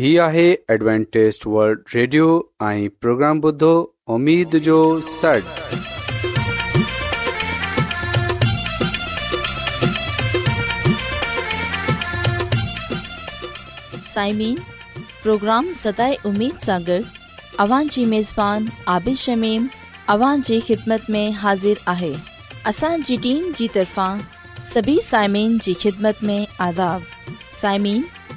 هي آهي Adventist World Radio ۽ programme بدھو اميد جو سٽ سائمين پروگرام ستاي اميد ساغر اوان جي ميزبان عبيش شميم اوان جي خدمت ۾ حاضر آهي اسان جي ٽيم جي طرفان سڀي سائمين جي خدمت ۾ آداب سائمين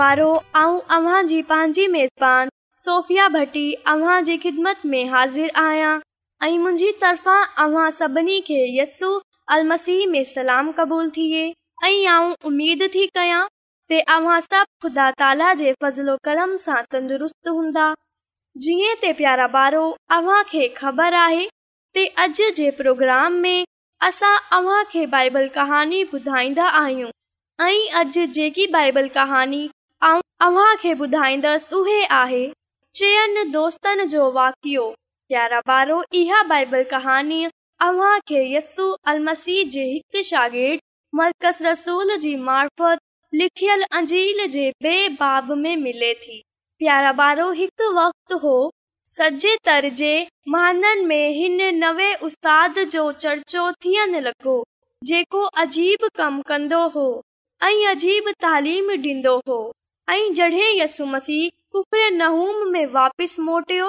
ॿारो ऐं अव्हां जी पंहिंजी मेज़बानी सोफ़िया भट्टी अव्हां जी ख़िदमत में हाज़िर आहियां ऐं मुंहिंजी तरफ़ां अवां सभिनी खे यस्सु अलह में सलाम क़बूल थिए ऐं उमेद थी कयां सभु ख़ुदा ताला जे फज़लो करम सां तंदुरुस्त हूंदा जीअं त प्यारा ॿारो अव्हां खे ख़बर आहे ते अॼु जे प्रोग्राम में असां अव्हांखे बाइबल कहानी ॿुधाईंदा आहियूं ऐं अॼु जेकी बाइबल कहानी अव्हां खे ॿुधाईंदसि उहे आहे हिकु वक़्तु हो सॼे महान में हिन नवे उस्ताद जो चर्चो थियण लॻो जेको अजीब कम कंदो हो ऐं अजीब तालीम ॾींदो हो ऐं जडे॒ यस मसी कुकरे में वापसि मोटियो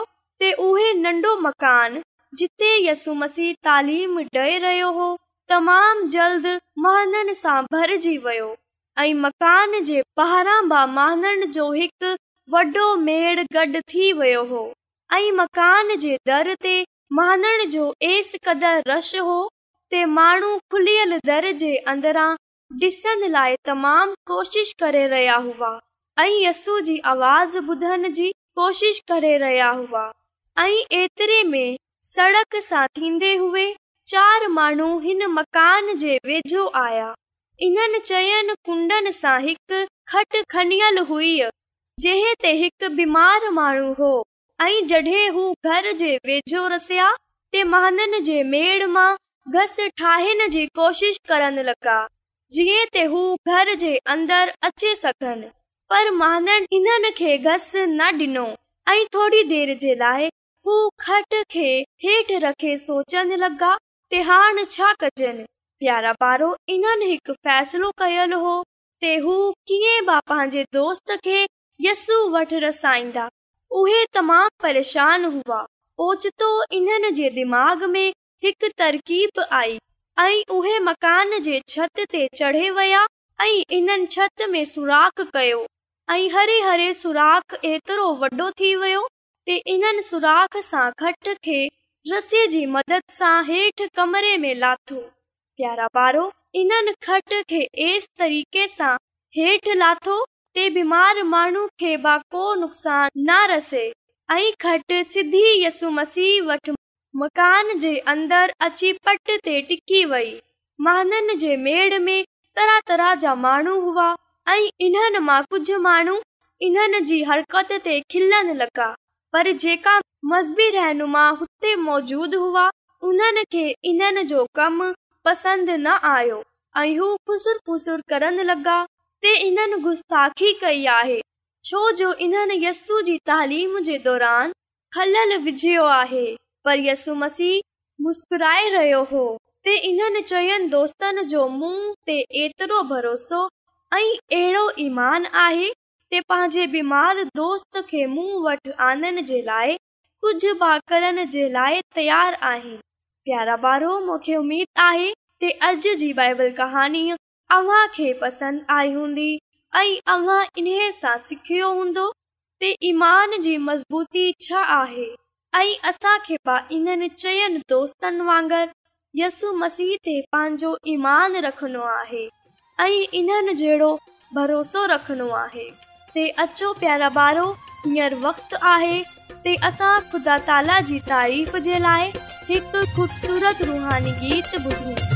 नन्ढो मकान जिते यसु मसीह तालीम डे॒ रहियो हो तमामु जल्द महन सां भरिजी वियो ऐं मकान जे पहाड़ जो हिकु वॾो मेड़ गॾु थी वियो हो ऐं मकान जे दर ते महनण जो ऐस क़दु रश हो ते माण्हू खुलियल दर जे अंदरां ॾिसण लाइ तमाम कोशिश करे रहिया हुआ ऐं यसू जी आवाज़ ॿुधण जी कोशिश करे रहिया हुआ ऐं एतिरे में सड़क सां थींदे हुकान जे वेझो आया इन्हनि चयनि कुंडनि सां हिकु खट खनियल हुई जंहिं ते हिकु बीमार माण्हू हो ऐं जड॒हिं हू घर जे वेझो रसिया ते महान जे मेड़ मां घस ठाहिण जी कोशिश करण लॻा जीअं ते हू घर जे अंदरि अचे सघनि पर मानन इनन खे गस न ॾिनो ऐं थोरी देर जे लाइ हू हेठि रखे सोचनि लॻा ते हाण छा कजनि प्यारा पारो इन्हनि हिकु फैसलो कयल हो पंहिंजे दोस्त खे यस वठ रसाईंदा उहे तमामु परेशान हुआ ओचितो इन्हनि जे दिमाग़ में हिकु तरकीब आई ऐं उहे मकान जे छत ते चढ़े विया ऐं इन्हनि छत में सुराख कयो ऐं हरे हरे सुराख एतिरो वॾो थी वियो इन्हनि सुराख़ सां खट खे हेठि कमरे में लाथो प्यारा इन खट खे हेठि लाथो ते बीमार माण्हू खे को नुक़सान न रसे ऐं खट सिधी यसू मसीह वटि मकान जे अंदर अची पट ते टिकी वेई महान जे मेड़ में तरह तरह जा माण्हू हुआ ऐं इन्हनि मां कुझु माण्हू इन्हनि जी हरकत ते खिलन लॻा पर जेका मज़बी रहनुमा हुते मौजूद हुआ उन्हनि खे इन्हनि जो कम पसंदि न आयो ऐं हू ख़ुसर करण लॻा इन्हनि गुसाखी कई आहे छोजो इन्हनि यसू जी तालीम जे दौरान खलियलु विझियो आहे पर यस्सु मसीह मुस्कुराए रहियो हो त इन्हनि चयनि दोस्तनि जो मुंहुं ते एतिरो भरोसो अहिड़ो ईमान आहे पंहिंजे बीमार दोस्त वटि आनण जे लाइ कुझु बि जे लाइ तयारु आहे प्यारा पारो मूंखे उमेद आहे के अॼ जी बाइबल कहाणी पसंदि आई हूंदी ऐं अवां इन सां सिखियो हूंदो ते ईमान जी मज़बूती छा आहे ऐं असांखे दोस्तनि वांगुरु यसु मसीह ते पंहिंजो ईमान रखणो आहे ऐं इन्हनि जहिड़ो भरोसो रखणो आहे ते अचो प्यारा ॿारो हींअर वक़्तु आहे ते असां ख़ुदा ताला जी तारीफ़ जे लाइ हिकु ख़ूबसूरत रुहानी गीत ॿुधूं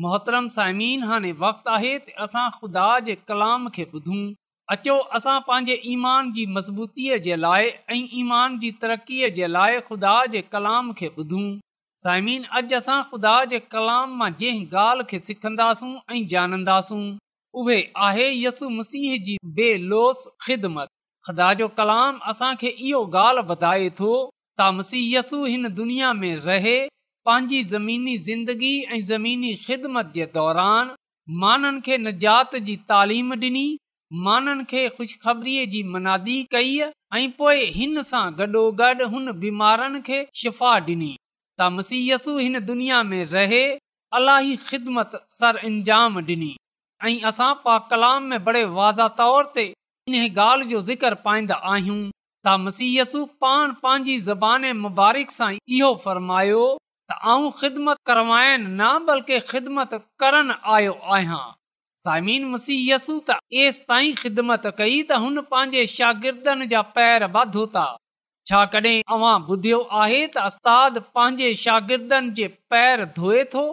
मोहतरम साइमीन हाणे वक़्तु आहे असां ख़ुदा जे कलाम खे ॿुधूं अचो असां पंहिंजे ईमान जी मज़बूतीअ जे लाइ ऐं ईमान जी तरक़ीअ जे लाइ ख़ुदा जे कलाम खे ॿुधूं साइमिन अॼु असां ख़ुदा जे कलाम मां जंहिं ॻाल्हि खे सिखंदासूं ऐं जो कलाम असांखे इहो ॻाल्हि वधाए थो तामसी यसू हिन दुनिया में रहे पंहिंजी ज़मीनी ज़िंदगी ऐं ज़मीनी ख़िदमत जे दौरान माननि खे निजात जी तालीम ॾिनी माननि खे ख़ुशिखबरीअ जी मनादी कई ऐं पोइ हिन सां गॾोगॾु हुन बीमारनि खे शिफ़ा ॾिनी त मसीयसु हिन दुनिया में रहे अलाही ख़िदमत सरइंजाम ॾिनी ऐं असां पा कलाम में बड़े वाज़ा तौर ते इन ॻाल्हि जो ज़िक्र पाईंदा आहियूं त मसीयसु पाण पंहिंजी ज़बान मुबारक सां इहो फ़रमायो आऊं ख़िदमत करवाइन न बल्कि ख़िदमत करणु आयो आहियां साइमिन मसीयसू त एसि ताईं ख़िदमत कई त हुन पंहिंजे शागिर्दनि जा पैर बाधू था छाकॾहिं तव्हां ॿुधियो आहे त उस्तादु पंहिंजे शागिर्दनि जे पैर धोए थो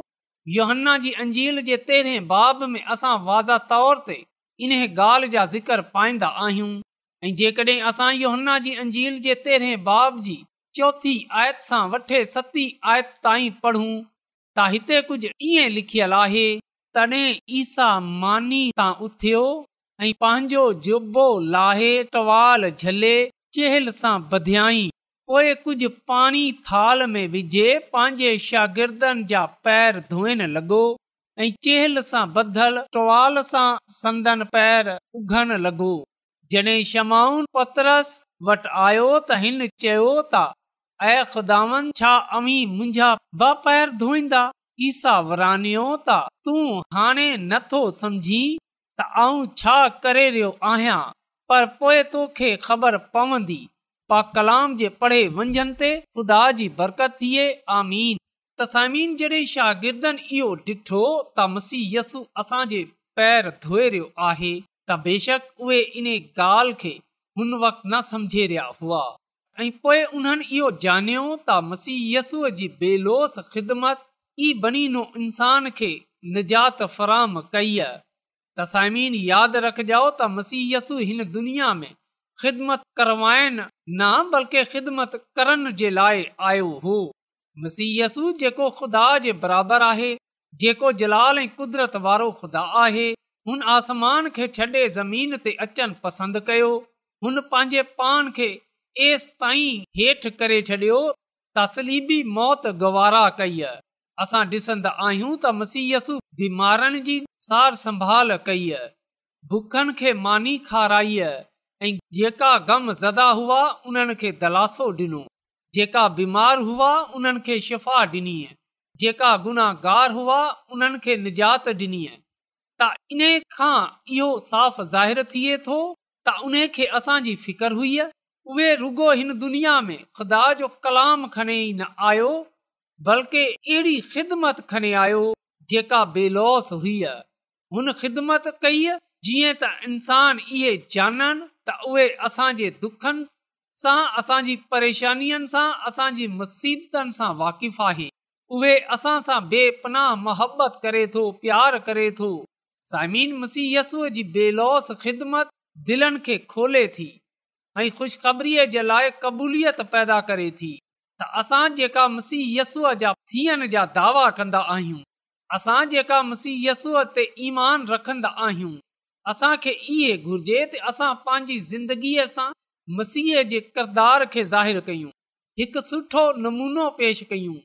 योहन्ना जी अंजील जे तेरहें बाब में असां वाज़ा तौर ते इन ॻाल्हि जा ज़िक्र पाईंदा आहियूं ऐं जेकॾहिं असां योहन्ना जी अंजील जे तेरहें बाब जी चोथी आयत सां वठे सती आयत ताईं पढ़ूं त हिते कुझु ईअं लिखियलु आहे तॾहिं ईसा मानी तां उथियो ऐं पंहिंजो जुबो लाहे ट्वाल झले चेहल सां ॿधियाई पोइ कुझु पाणी थाल में विझे पंहिंजे शागिर्दनि जा पैर धोइण लॻो ऐं चेहल सां ॿधलु ट्वाल सां संदन पैर उघणु लॻो जॾहिं शमाउन पतरस वटि आयो त हिन चयो त ऐं ख़ुदान छा अमी मुंहिंजा ब पैर धोईंदा ईसा वराणियो तूं हाणे नथो समुझी त आउं छा करे रहियो आहियां पर पोइ तोखे ख़बर पवंदी पा कलाम जे पढ़े मंझंदि ते ख़ुदा जी बरकत थिए आमीन तसामीन जड॒ शागिर्दनि इहो डि॒ठो त मसीह यसु असांजे पैर धोए रहियो आहे त बेशक उहे इन ॻाल्हि खे हुन वक़्तु न समझे रहिया हुआ ऐं पोइ उन्हनि इहो ॼाणियो त मसीयसूअ जी बेलोस ख़िदमत ई बनी नो इंसान खे निजात फ़राम कई तसाइमीन यादि रखिजो त मसीयसु हिन दुनिया में ख़िदमत करवाइनि न बल्कि ख़िदमत करण जे लाइ आयो हो मसीयसु जेको ख़ुदा जे बराबरि आहे जेको जलाल ऐं कुदरत वारो ख़ुदा आहे हुन आसमान खे छॾे ज़मीन ते अचणु पसंदि कयो हुन पंहिंजे पान खे सि ताईं हेठि करे छॾियो तसलीबी मौत गवारा कई आहे असां डि॒संदा आहियूं त मसीयसु बीमारनि जी सार संभाल कई आहे भुखनि खे मानी खाराई ऐं जेका ग़म ज़दा हुआ उन्हनि खे दलासो ॾिनो जेका बीमार हुआ उन्हनि खे शिफ़ा ॾिनी जेका गुनाहगार हुआ उन्हनि खे निजात ॾिनी त इन्हे खां इहो साफ़ ज़ाहिर थिए थो त उन खे असांजी फिकर हुई उहे रुगो हिन दुनिया में ख़ुदा जो कलाम खणी ई न आयो बल्कि अहिड़ी ख़िदमत खणी आयो जेका बेलोस हुआ हुन ख़िदमत कई जीअं त इंसान इहे जाननि त उहे असांजे दुखनि सां असांजी परेशानियुनि सां असांजी मुसीबतनि सां वाक़िफ़ु आहे उहे असां सां बेपनाह मुहबत करे थो प्यार करे थो साइमीन मसीयसूअ जी बेलौस ख़िदमत दिलनि खे खोले थी ऐं ख़ुशख़बरीअ जे लाइ क़बूलियत पैदा करे थी त असां जेका मुसीहयस्सूअ जा थियण जा दावा कंदा आहियूं असां जेका मसीहय यस्सूअ ते ईमान रखंदा आहियूं असांखे इहा घुर्जे त असां पंहिंजी ज़िंदगीअ सां मसीह जे किरदार खे ज़ाहिरु कयूं हिकु सुठो नमूनो पेश कयूं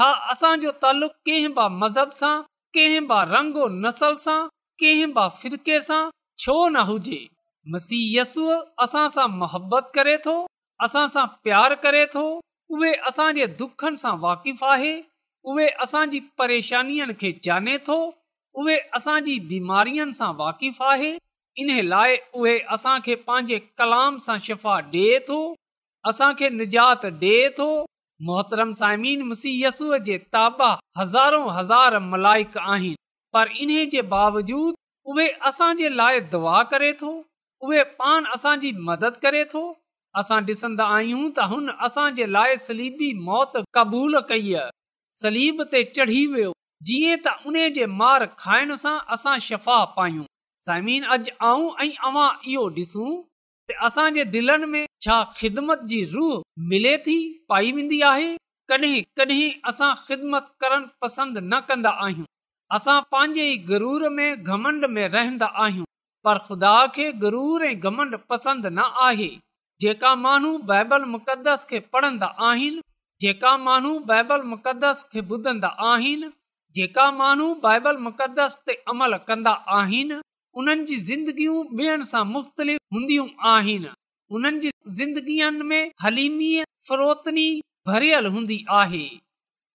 खां असांजो तालुक़ु कंहिं मज़हब सां कंहिं ब रंगो नसल सां कंहिं ब फ़िरके सां छो न हुजे मसीयसूअ असां सां मुहबत करे थो असांसां प्यार करे थो उहे असांजे दुखनि सां वाक़िफ़ु आहे उहे असांजी परेशानियुनि खे जाने थो उहे असांजी बीमारियुनि सां वाक़िफ़ु आहे इन लाइ उहे असांखे पंहिंजे कलाम सां शिफ़ा ॾिए थो असांखे निजात डि॒ए थो मोहतरम साइमीन मसीयसूअ जे ताबा हज़ारो हज़ार मलाइक आहिनि पर इन जे बावजूदि उहे असांजे लाइ दुआ करे थो उहे मदद करे थो असां डि॒सन्दा आहियूं त हुन असां लाइ सलीबी मौत क़बूल कई सलीब ते चढ़ी वियो जीअं त उन जे मार खाइण सां असां शफ़ा पायूं इहो ॾिसूं त असांजे दिलनि में छा ख़िदमत जी रूह मिले थी पाई वेंदी आहे ख़िदमत करणु पसंदि न कंदा आहियूं असां पंहिंजे में घमंड में रहंदा आहियूं पर ख़ुदा खे गरूर ऐं घमंड पसंदि न आहे जेका माण्हू बाइबल मुक़दस खे पढ़ंदा आहिनि जेका माण्हू बाइबल मुक़ददस खे ॿुधंदा आहिनि जेका माण्हू बाइबल मुक़दस ते अमल कंदा आहिनि उन्हनि जी ज़िंदगियूं ॿियनि सां मुख़्तलिफ़ हूंदियूं आहिनि उन्हनि जी ज़िंदगीअ में हलीमी फरोतनी भरियल हूंदी आहे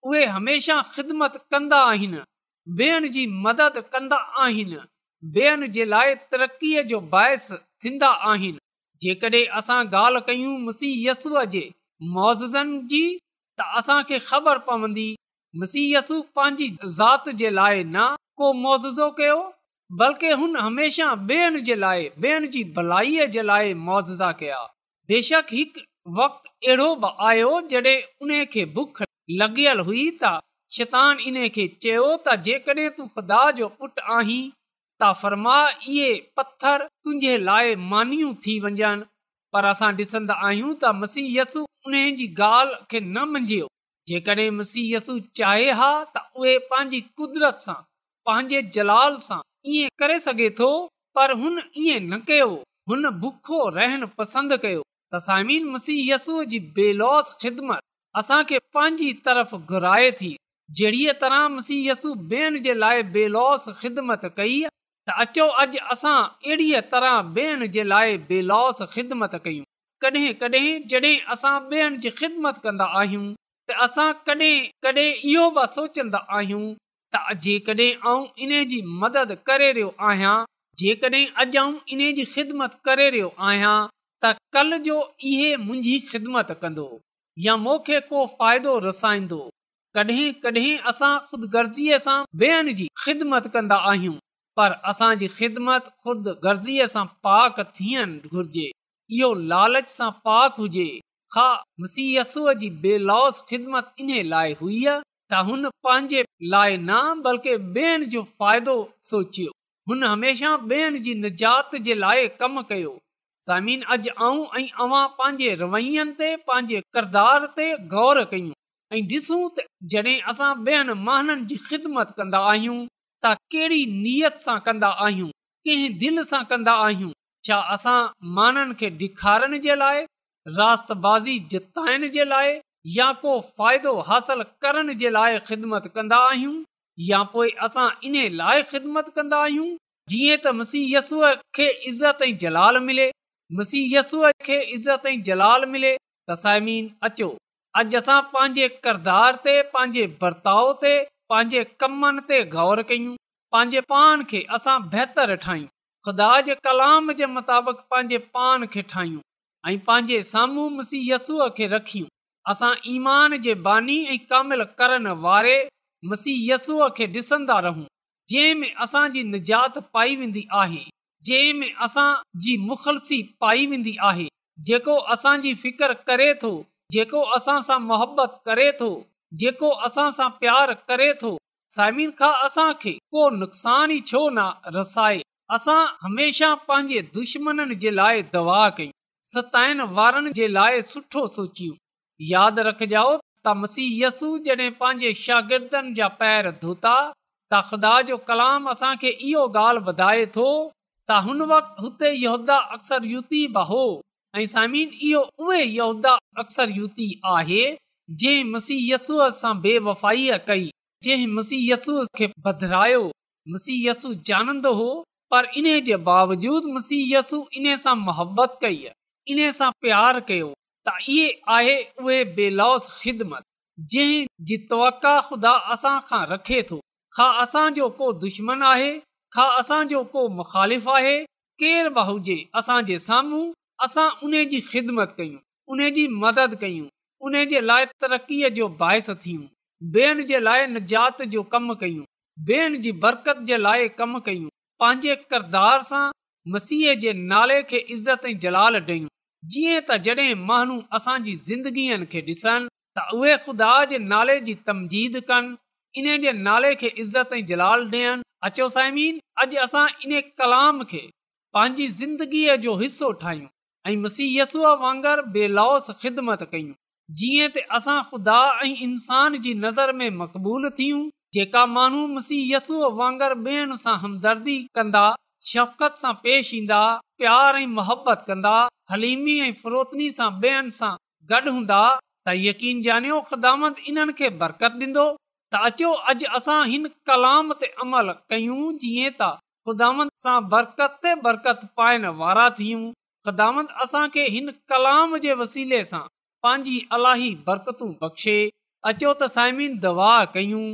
उहे हमेशह ख़िदमत कंदा आहिनि ॿियनि जी मदद कंदा आहिनि ॿियनि जे लाइ तरक़ीअ जो बाहिस थींदा आहिनि जेकड॒हिं असां ॻाल्हि कयूं मुसीयसुअ जे मोज़िज़नि जी त असांखे ख़बर पवंदी मुसीहसु पंहिंजी ज़ात जे लाइ न को मुज़ुज़ो कयो बल्कि हुन हमेशा ॿियनि जे लाइ ॿियनि जी भलाई जे लाइ मुआवज़ा कया बेशक हिकु वक्त अहिड़ो बि आयो जड॒ उन खे बुख लगल हुई त शैतानु इन्हे चयो त तू ख़ुदा जो पुटु आहीं त फरमा इहे पत्थर तुंहिंजे लाइ मानियूं थी वञनि पर असां ॾिसंदा आहियूं त मसी यसु उन जी ॻाल्हि खे न मंझयो जेकॾहिं मसीय यसु चाहे हा त उहे पंहिंजी कुदरत सां पंहिंजे जलाल सां ईअं करे सघे थो पर हुन ईअं न कयो हुन भुखो रहण पसंदि कयो त सामीन मसीय यसूअ जी बेलोस ख़िदमत असांखे पंहिंजी तरफ़ घुराए थी जहिड़ीअ तरह मसीय यसु ॿियनि जे लाइ बेलौस ख़िदमत कई त अचो अॼु असां अहिड़ीअ तरह ॿेअनि जे लाइ बेलॉस ख़िदमत कयूं कॾहिं कॾहिं जी ख़िदमत कंदा आहियूं त असां कॾहिं कॾहिं इहो बि सोचंदा आहियूं त जेकॾहिं मदद करे रहियो आहियां जेकॾहिं अॼु इन जी ख़िदमत करे रहियो आहियां त कल जो इहे मुंहिंजी ख़िदमत कंदो या मूंखे को फ़ाइदो रसाईंदो कॾहिं कॾहिं असां ख़ुदि गर्ज़ीअ सां ख़िदमत कंदा आहियूं पर असां जी ख़िदमत ख़ुद गर्ज़ीअ सां पाक थियन घुर्जे इहो लालच सां पाक हुजे बेलौस ख़िदमत लाइ हुई त हुन पंहिंजे लाइ न बल्कि ॿियनि जो फ़ाइदो सोचियो हुन हमेशा ॿियनि जी निजात जे लाइ कम कयो ज़मीन अॼु आऊं ऐं अवां पंहिंजे रवैयनि ते पंहिंजे किरदार ते गौर कयूं ऐं डि॒सू तहाननि जी ख़िदमत कंदा आहियूं कहिड़ी नीयत सां कंदा आहियूं कंहिं दिलि सां कंदा आहियूं छा असां माण्हुनि खे ॾेखारण जे लाइ राताज़ी जिताइण जे लाइ या को फ़ाइदो हासिल करण जे लाइ ख़िदमत कंदा आहियूं या पोइ असां इन लाइ ख़िदमत कंदा आहियूं जीअं त मसीहयस्सूअ खे इज़त ऐं जलाल मिले मुसीहयस्सूअ खे इज़त ऐं जलाल मिले तसाइमीन अचो अॼु असां पंहिंजे किरदार ते पंहिंजे बर्ताव ते पंहिंजे कमनि ते ग़ौर कयूं पंहिंजे पान खे असां बहितर ठाहियूं ख़ुदा जे कलाम जे मुताबिक़ पंहिंजे पान खे ठाहियूं ऐं पंहिंजे साम्हूं मुसीयसूअ खे रखियूं असां ईमान जे बानी ऐं कामिल करण वारे मुसीहयसूअ खे ॾिसंदा रहूं जंहिं में असांजी निजात पाई वेंदी आहे जंहिं में मुख़लसी पाई वेंदी आहे जेको असांजी फिकर करे थो जेको असां सां मुहबत करे थो जेको असां सां प्यार करे थो साइमिन खां असां खे को नुक़सान ई छो न रसाए असां हमेशह पंहिंजे दुश्मननि जे लाइ दवा कयूं सताइन वारनि जे लाइ सुठो सताइण वारो सोच रखजो तसु जॾहिं पंहिंजे शागिर्दनि जा पैर धोता त ख़ुदा जो कलाम असांखे इहो ॻाल्हि ॿुधाए थो त हुन वक़्तु हुते अक्सर युती बि हो ऐं साइमिन इहो उहे अक्सर युती आहे जंहिंसीयसूअ सां बे वफ़ाईअ कई जंहिं मुसीयसू खे मुसीयसु जानंदो हो पर इन जे बावजूद मुसीयस इन सां मुहबत कई इन सां प्यार कयो त इहे आए उहे बेलोस ख़िदमत जंहिं ख़ुदा असां खां रखे थो खा असांजो को दुश्मन आहे खा असांजो को मुखालिफ़ आहे केरु बाहजे असां जे साम्हूं असां उन जी ख़िदमत कयूं उन जी मदद कयूं उन जे लाइ तरक़ीअ जो बाहिस थियूं ॿेअण जे लाइ निजात जो कमु कयूं ॿियनि जी बरकत जे लाइ कमु कयूं पंहिंजे किरदार सां मसीह जे नाले खे इज़त ऐं जलाल ॾेयूं जीअं तॾहिं माण्हू असांजी ज़िंदगीअ खे इज़त जलाल ॾियनि अचो साइमीन अॼु असां इन कलाम खे पंहिंजी ज़िंदगीअ जो हिसो ठाहियूं ऐं मसीहसअ वांगुरु ख़िदमत कयूं जीअं ते असां ख़ुदा ऐं इंसान जी नज़र में मक़बूल थियूं जेका माण्हू वांगर सां हमदर्दी कंदा शफ़क़त सां पेश ईंदा प्यार ऐं मुहबत कंदा हलीमी फरोतनी सां यकीन ॼाणियो ख़ुदाम खे बरकत डि॒ंदो त अचो अॼु असां हिन कलाम ते अमल कयूं जीअं त ख़ुदांद सां बरकत ते बरकत पाइण वारा थियूं ख़ुदामत असांखे हिन कलाम जे वसीले सां पंहिंजी अलाही बरकतू बख़्शे अचो कयूं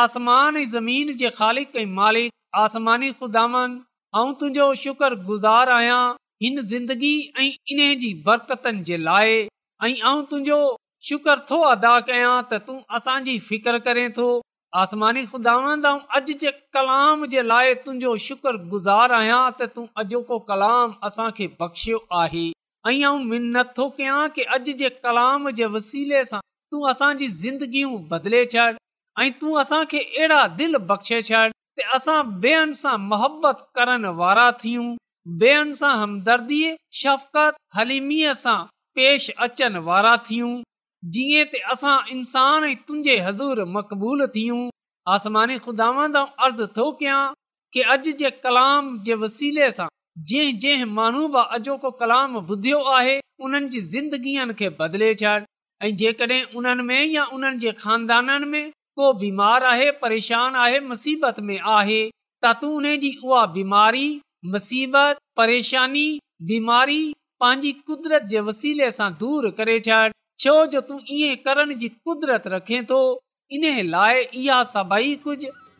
आसमानींदुंहिंजो शुक्र गुज़ार आहियां जी बरकतनि जे लाइ ऐं आऊं तुंहिंजो शुक्र थो अदा कयां त तूं असांजी फिकर करे थो आसमानी खुदांद कलाम जे लाइ तुंहिंजो शुक्र गुज़ार आहियां त तूं अॼोको कलाम असांखे बख़्शियो आहे ऐं मिनत थो कयां कि अॼु जे कलाम जे वसीले सां तूं असांजी ज़िंदगियूं बदले छॾ ऐं तूं असांखे अहिड़ा दिल बख़्शे छॾ त असां बे हन सां मुहबत करण वारा थियूं बेहन सां हमदर्दी शफ़क़त हलीमीअ सां पेश अचनि वारा थियूं जीअं त असां इंसान ऐं तुंहिंजे हज़ूर मक़बूल थियूं आसमानी खुदा अर्ज़ु थो कयां कि अॼु जे कलाम जे वसीले सां माण्हू बि अॼोको कलाम ॿुधियो आहे उन्हनि जी ज़िंदगीअ खे बदिले छॾ ऐं जेकॾहिं आहे परेशान आहे त तूं उन जी उहा बीमारी मुसीबत परेशानी बीमारी पंहिंजी कुदरत जे वसीले सां दूर करे छॾ छो जो तू ईअं करण जी कुदरत रखे थो इन लाइ इहा सभई कुझु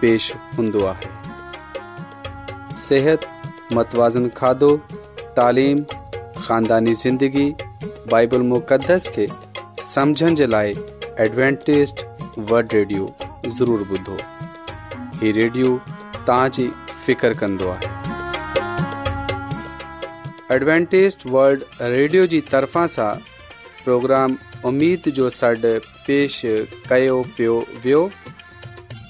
पेश हूंदो आहे सिहत मतवाज़न खाधो तालीम ख़ानदानी ज़िंदगी बाइबल मुक़दस खे समुझण जे लाइ एडवेंटेज़ वल्ड रेडियो ज़रूरु ॿुधो हीउ रेडियो तव्हांजी फ़िकर कंदो आहे एडवेंटेज वल्ड रेडियो जी तरफ़ां सां प्रोग्राम उमीद जो सॾु पेश कयो पियो वियो